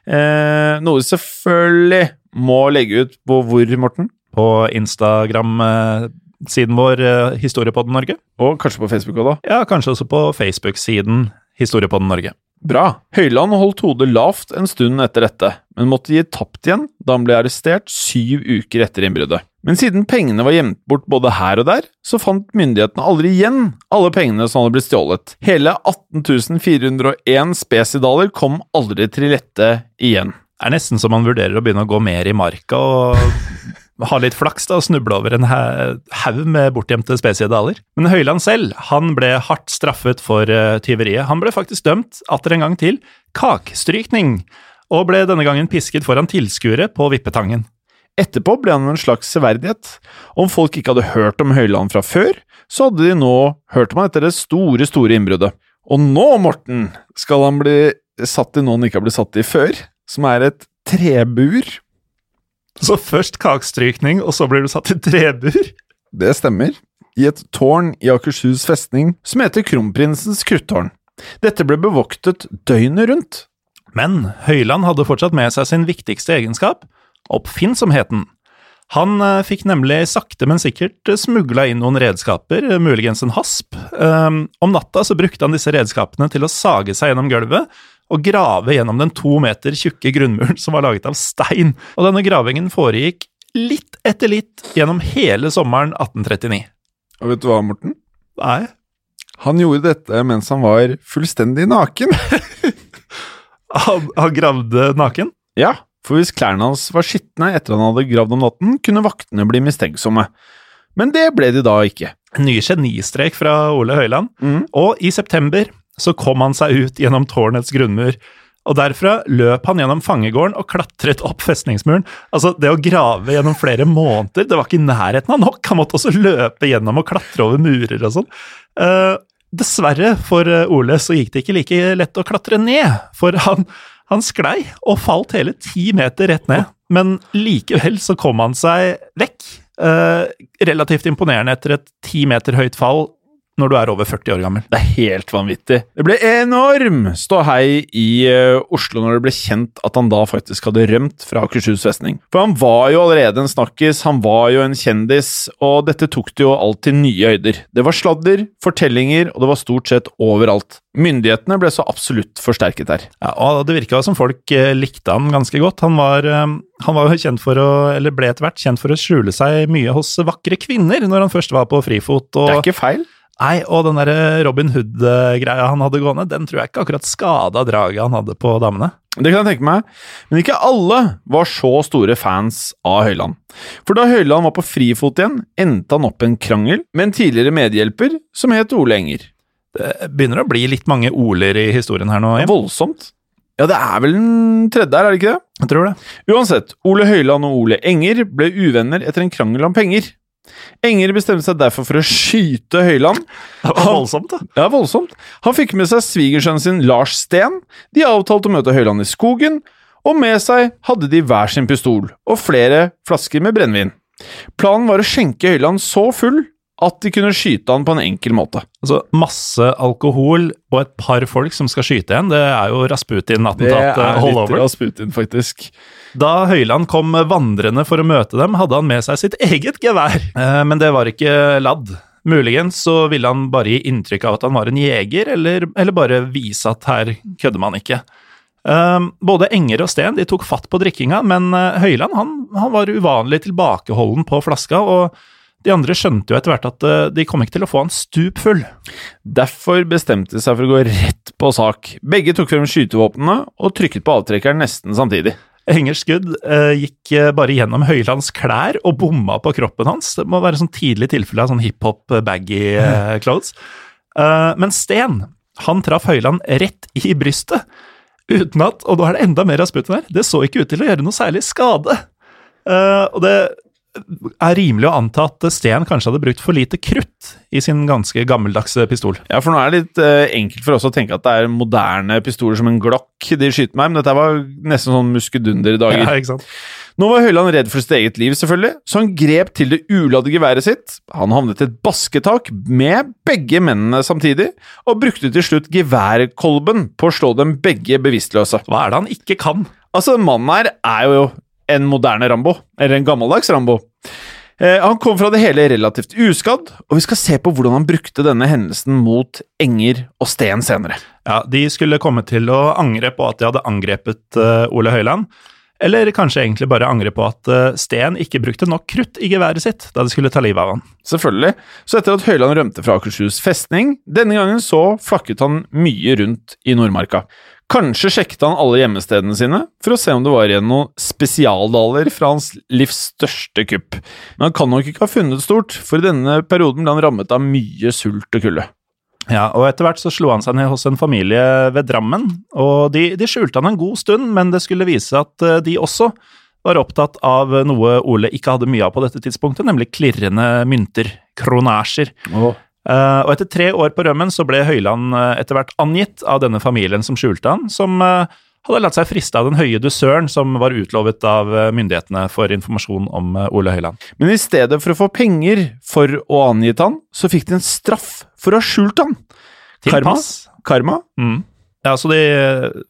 Eh, noe selvfølgelig må legge ut på hvor, Morten? På Instagram-siden vår eh, Historiepodden Norge. Og kanskje på Facebook òg, da? Ja, kanskje også på Facebook-siden Historiepodden Norge. Bra. Høyland holdt hodet lavt en stund etter dette, men måtte gi tapt igjen da han ble arrestert syv uker etter innbruddet. Men siden pengene var gjemt bort både her og der, så fant myndighetene aldri igjen alle pengene som hadde blitt stjålet. Hele 18 401 spesidaler kom aldri til rette igjen. Det er nesten så man vurderer å begynne å gå mer i marka og ha litt flaks da, og snuble over en haug med bortgjemte spesiedaler. Men Høyland selv han ble hardt straffet for uh, tyveriet. Han ble faktisk dømt atter en gang til kakstrykning, og ble denne gangen pisket foran tilskuere på Vippetangen. Etterpå ble han en slags severdighet. Om folk ikke hadde hørt om Høyland fra før, så hadde de nå hørt om han etter det store, store innbruddet. Og nå, Morten, skal han bli satt i noe han ikke har blitt satt i før, som er et trebur. Så først kakestrykning, og så blir du satt i trebur? Det stemmer. I et tårn i Akershus festning som heter Kronprinsens kruttårn. Dette ble bevoktet døgnet rundt. Men Høyland hadde fortsatt med seg sin viktigste egenskap, oppfinnsomheten. Han uh, fikk nemlig sakte, men sikkert uh, smugla inn noen redskaper, uh, muligens en hasp. Um, om natta så brukte han disse redskapene til å sage seg gjennom gulvet og grave gjennom den to meter tjukke grunnmuren som var laget av stein. Og denne gravingen foregikk litt etter litt gjennom hele sommeren 1839. Og vet du hva, Morten? Nei. Han gjorde dette mens han var fullstendig naken. han, han gravde naken? Ja. For hvis klærne hans var skitne etter han hadde gravd om natten, kunne vaktene bli mistenksomme. Men det ble de da ikke. Ny genistrek fra Ole Høiland. Mm. Og i september så kom han seg ut gjennom tårnets grunnmur. Og derfra løp han gjennom fangegården og klatret opp festningsmuren. Altså, det å grave gjennom flere måneder, det var ikke i nærheten av nok. Han måtte også løpe gjennom og klatre over murer og sånn. Uh, dessverre for Ole så gikk det ikke like lett å klatre ned, for han han sklei og falt hele ti meter rett ned, men likevel så kom han seg vekk. Eh, relativt imponerende etter et ti meter høyt fall når du er over 40 år gammel. Det er helt vanvittig. Det ble enorm ståhei i uh, Oslo når det ble kjent at han da faktisk hadde rømt fra Akershus festning. For han var jo allerede en snakkis, han var jo en kjendis, og dette tok det jo alt til nye høyder. Det var sladder, fortellinger, og det var stort sett overalt. Myndighetene ble så absolutt forsterket her. Ja, og Det virka som folk uh, likte han ganske godt. Han var, uh, han var jo kjent for å, eller ble etter hvert kjent for å skjule seg mye hos vakre kvinner når han først var på frifot. Og, det er ikke feil. Nei, og den der Robin Hood-greia han hadde gående, den tror jeg ikke akkurat skada draget han hadde på damene. Det kan jeg tenke meg, men ikke alle var så store fans av Høyland. For da Høyland var på frifot igjen, endte han opp en krangel med en tidligere medhjelper som het Ole Enger. Det begynner å bli litt mange Oler i historien her nå. Jim. Voldsomt. Ja, det er vel den tredje her, er det ikke det? Jeg tror det. Uansett, Ole Høyland og Ole Enger ble uvenner etter en krangel om penger. Enger bestemte seg derfor for å skyte Høyland. Det var voldsomt, da. Ja, voldsomt. Han fikk med seg svigersønnen sin Lars Steen. De avtalte å møte Høyland i skogen, og med seg hadde de hver sin pistol og flere flasker med brennevin. Planen var å skjenke Høyland så full at de kunne skyte han på en enkel måte. Altså, Masse alkohol og et par folk som skal skyte en, det er jo Det Rasputin-attentat er litt. Rasputin, faktisk. Da Høyland kom vandrende for å møte dem, hadde han med seg sitt eget gevær, Eh, men det var ikke ladd. Muligens så ville han bare gi inntrykk av at han var en jeger, eller, eller bare vise at her kødder man ikke. Eh, både Enger og Steen tok fatt på drikkinga, men eh, Høyland han, han var uvanlig tilbakeholden på flaska, og de andre skjønte jo etter hvert at de kom ikke til å få han stup full. Derfor bestemte de seg for å gå rett på sak. Begge tok frem skytevåpnene og trykket på avtrekkeren nesten samtidig. Engers skudd eh, gikk eh, bare gjennom Høylands klær og bomma på kroppen hans. Det må være sånn tidlig tilfelle av sånn hiphop-baggy eh, clothes. Eh, men Sten, han traff Høyland rett i brystet. Uten at, og nå er det enda mer av sputten her, det så ikke ut til å gjøre noe særlig skade. Eh, og det er rimelig å anta at Sten kanskje hadde brukt for lite krutt i sin ganske gammeldagse pistol. Ja, for nå er det litt eh, enkelt for oss å tenke at det er moderne pistoler som en Glock de skyter med, men dette var nesten sånn muskedunder-dager. Ja, ikke sant? Nå var Høyland redd for sitt eget liv, selvfølgelig, så han grep til det uladde geværet sitt. Han havnet i et basketak med begge mennene samtidig, og brukte til slutt geværkolben på å slå dem begge bevisstløse. Hva er det han ikke kan? Altså, mannen her er jo en moderne Rambo, eller en gammeldags Rambo. Eh, han kom fra det hele relativt uskadd, og vi skal se på hvordan han brukte denne hendelsen mot Enger og Sten senere. Ja, De skulle komme til å angre på at de hadde angrepet eh, Ole Høiland. Eller kanskje egentlig bare angre på at eh, Sten ikke brukte nok krutt i geværet sitt da de skulle ta livet av han. Selvfølgelig. Så etter at Høyland rømte fra Akershus festning, denne gangen så flakket han mye rundt i Nordmarka. Kanskje sjekket han alle hjemmestedene sine for å se om det var igjen noen spesialdaler fra hans livs største kupp. Men han kan nok ikke ha funnet stort, for i denne perioden ble han rammet av mye sult og kulde. Ja, og etter hvert så slo han seg ned hos en familie ved Drammen, og de, de skjulte han en god stund, men det skulle vise at eh, de også var opptatt av noe Ole ikke hadde mye av på dette tidspunktet, nemlig klirrende mynter, kronasjer. Oh. Uh, og etter tre år på rømmen så ble Høyland uh, etter hvert angitt av denne familien som skjulte han, som uh, hadde latt seg friste av den høye dusøren som var utlovet av myndighetene for informasjon om Ole Høyland. Men i stedet for å få penger for å ha angitt han, så fikk de en straff for å ha skjult han. Karma. Tilpass. Karma. Mm. Ja, så de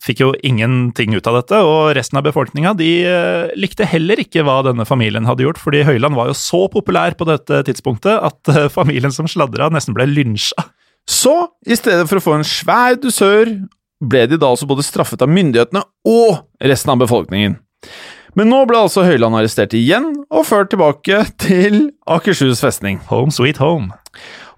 fikk jo ingenting ut av dette, og resten av befolkninga de eh, likte heller ikke hva denne familien hadde gjort, fordi Høyland var jo så populær på dette tidspunktet at eh, familien som sladra nesten ble lynsja. Så, i stedet for å få en svær dusør, ble de da altså både straffet av myndighetene og resten av befolkningen. Men nå ble altså Høyland arrestert igjen og ført tilbake til Akershus festning. Home sweet home.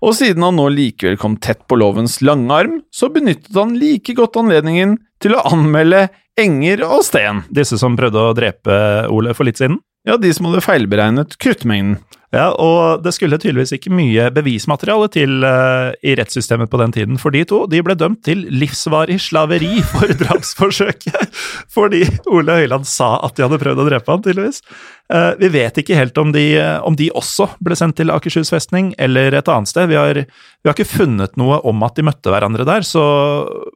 Og siden han nå likevel kom tett på lovens lange arm, så benyttet han like godt anledningen til å anmelde Enger og Sten. Disse som prøvde å drepe Ole for litt siden? Ja, de som hadde feilberegnet kruttmengden. Ja, og det skulle tydeligvis ikke mye bevismateriale til uh, i rettssystemet på den tiden, for de to de ble dømt til livsvarig slaveri for drapsforsøket. Fordi Ole Høiland sa at de hadde prøvd å drepe han, tydeligvis. Uh, vi vet ikke helt om de, om de, også ble sendt til Akershus festning eller et annet sted. Vi har, vi har ikke funnet noe om at de møtte hverandre der, så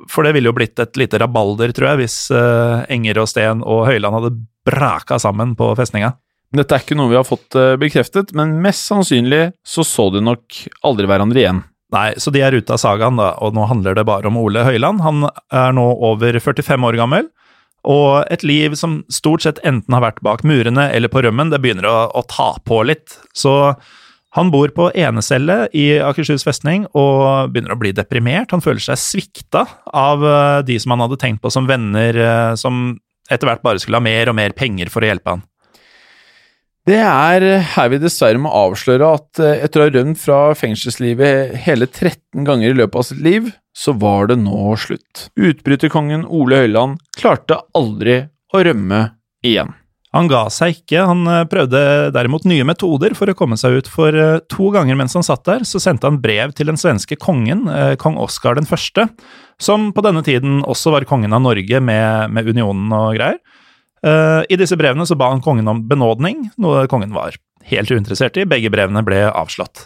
for det ville jo blitt et lite rabalder, tror jeg, hvis uh, Enger og Sten og Høiland hadde braka sammen på festninga. Dette er ikke noe vi har fått bekreftet, men mest sannsynlig så så de nok aldri hverandre igjen. Nei, så de er ute av sagaen, da, og nå handler det bare om Ole Høiland. Han er nå over 45 år gammel, og et liv som stort sett enten har vært bak murene eller på rømmen, det begynner å, å ta på litt. Så han bor på enecelle i Akershus festning og begynner å bli deprimert. Han føler seg svikta av de som han hadde tenkt på som venner, som etter hvert bare skulle ha mer og mer penger for å hjelpe han. Det er her vi dessverre må avsløre at eh, etter å ha rømt fra fengselslivet hele 13 ganger i løpet av sitt liv, så var det nå slutt. Utbryterkongen Ole Høiland klarte aldri å rømme igjen. Han ga seg ikke, han eh, prøvde derimot nye metoder for å komme seg ut, for eh, to ganger mens han satt der, så sendte han brev til den svenske kongen, eh, kong Oskar den som på denne tiden også var kongen av Norge med, med unionen og greier. I disse brevene så ba han kongen om benådning, noe kongen var helt uinteressert i. Begge brevene ble avslått.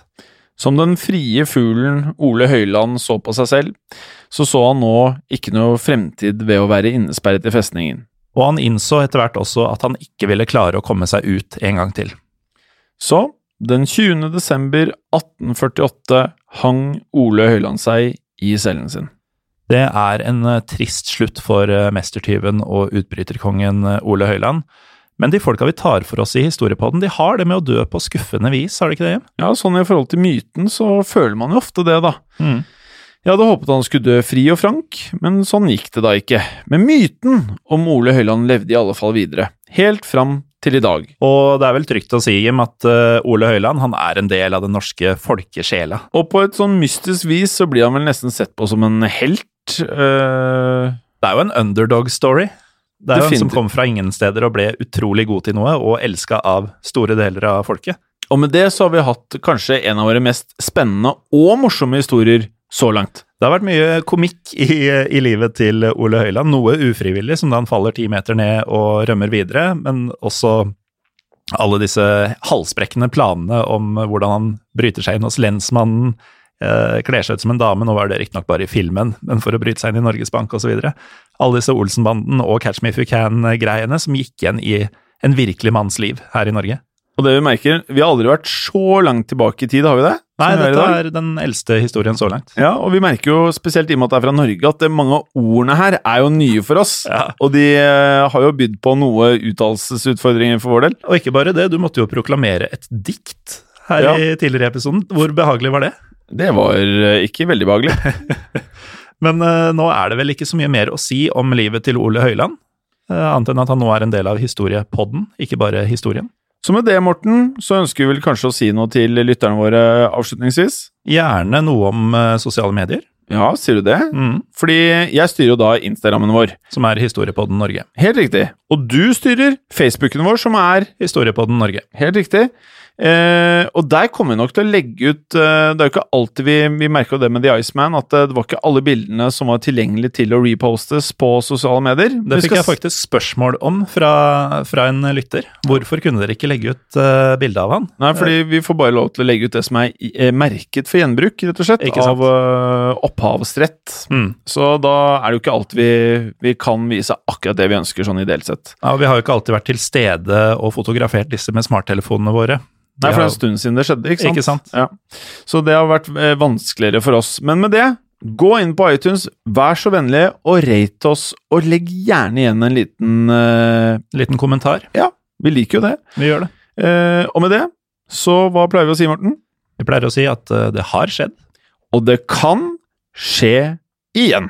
Som den frie fuglen Ole Høiland så på seg selv, så så han nå ikke noe fremtid ved å være innesperret i festningen og han innså etter hvert også at han ikke ville klare å komme seg ut en gang til. Så, den 20. desember 1848 hang Ole Høiland seg i cellen sin. Det er en eh, trist slutt for eh, mestertyven og utbryterkongen eh, Ole Høiland. Men de folka vi tar for oss i historiepodden, de har det med å dø på skuffende vis, har de ikke det? Ja, sånn i forhold til myten så føler man jo ofte det, da. Mm. Jeg hadde håpet han skulle dø fri og frank, men sånn gikk det da ikke. Men myten om Ole Høiland levde i alle fall videre, helt fram til i dag. Og det er vel trygt å si, Jim, at Ole Høiland han er en del av den norske folkesjela. Og på et sånn mystisk vis så blir han vel nesten sett på som en helt. Uh... Det er jo en underdog-story. Det er jo en som kom fra ingen steder og ble utrolig god til noe, og elska av store deler av folket. Og med det så har vi hatt kanskje en av våre mest spennende og morsomme historier så langt. Det har vært mye komikk i, i, livet til Ole Høiland. Noe ufrivillig, som da han faller ti meter ned og rømmer videre, men også alle disse halsbrekkende planene om hvordan han bryter seg inn hos lensmannen, eh, kler seg ut som en dame, nå var det riktignok bare i filmen, men for å bryte seg inn i Norges Bank osv. Alle disse Olsenbanden og Catch Me If You Can-greiene som gikk igjen i en virkelig manns liv her i Norge. Og det vi merker, vi har aldri vært så langt tilbake i tid, har vi det? Nei, dette er den eldste historien så langt. Ja, og vi merker jo spesielt i og med at det er fra Norge, at mange av ordene her er jo nye for oss. Ja. Og de uh, har jo bydd på noe uttalelsesutfordringer for vår del. Og ikke bare det, du måtte jo proklamere et dikt her ja. i tidligere episoden. Hvor behagelig var det? Det var uh, ikke veldig behagelig. Men uh, nå er det vel ikke så mye mer å si om livet til Ole Høiland? annet enn at han nå er en del av historiepodden, ikke bare historien. Så med det, Morten, så ønsker vi vel kanskje å si noe til lytterne våre avslutningsvis? Gjerne noe om uh, sosiale medier. Ja, sier du det? Mm. Fordi jeg styrer jo da Instagrammen vår. Som er Historiepodden Norge. Helt riktig. Og du styrer Facebooken vår, som er Historiepodden Norge. Helt riktig. Eh, og der kommer vi nok til å legge ut eh, Det er jo ikke alltid vi, vi merker det med The Iceman, at det, eh, var ikke alle bildene som var tilgjengelige til å repostes på sosiale medier. Det fikk jeg faktisk spørsmål om fra, fra, en lytter. Hvorfor kunne dere ikke legge ut eh, bilde av han? Nei, fordi vi får bare lov til å legge ut det som er, er merket for gjenbruk, rett og slett. Av uh, opphavsrett. Mm. Så da er det jo ikke alltid vi, vi kan vise akkurat det vi ønsker, sånn ideelt sett. Ja, og Vi har jo ikke alltid vært til stede og fotografert disse med smarttelefonene våre. Nei, for det er en stund siden det skjedde, ikke sant? Ikke sant? Ja. Så det har vært eh, vanskeligere for oss. Men med det, gå inn på iTunes, vær så vennlig og rate oss, og legg gjerne igjen en liten uh... Liten kommentar. Ja, vi liker jo det. Vi gjør det. Uh, og med det, så hva pleier vi å si, Morten? Vi pleier å si at uh, det har skjedd. Og det kan skje igjen.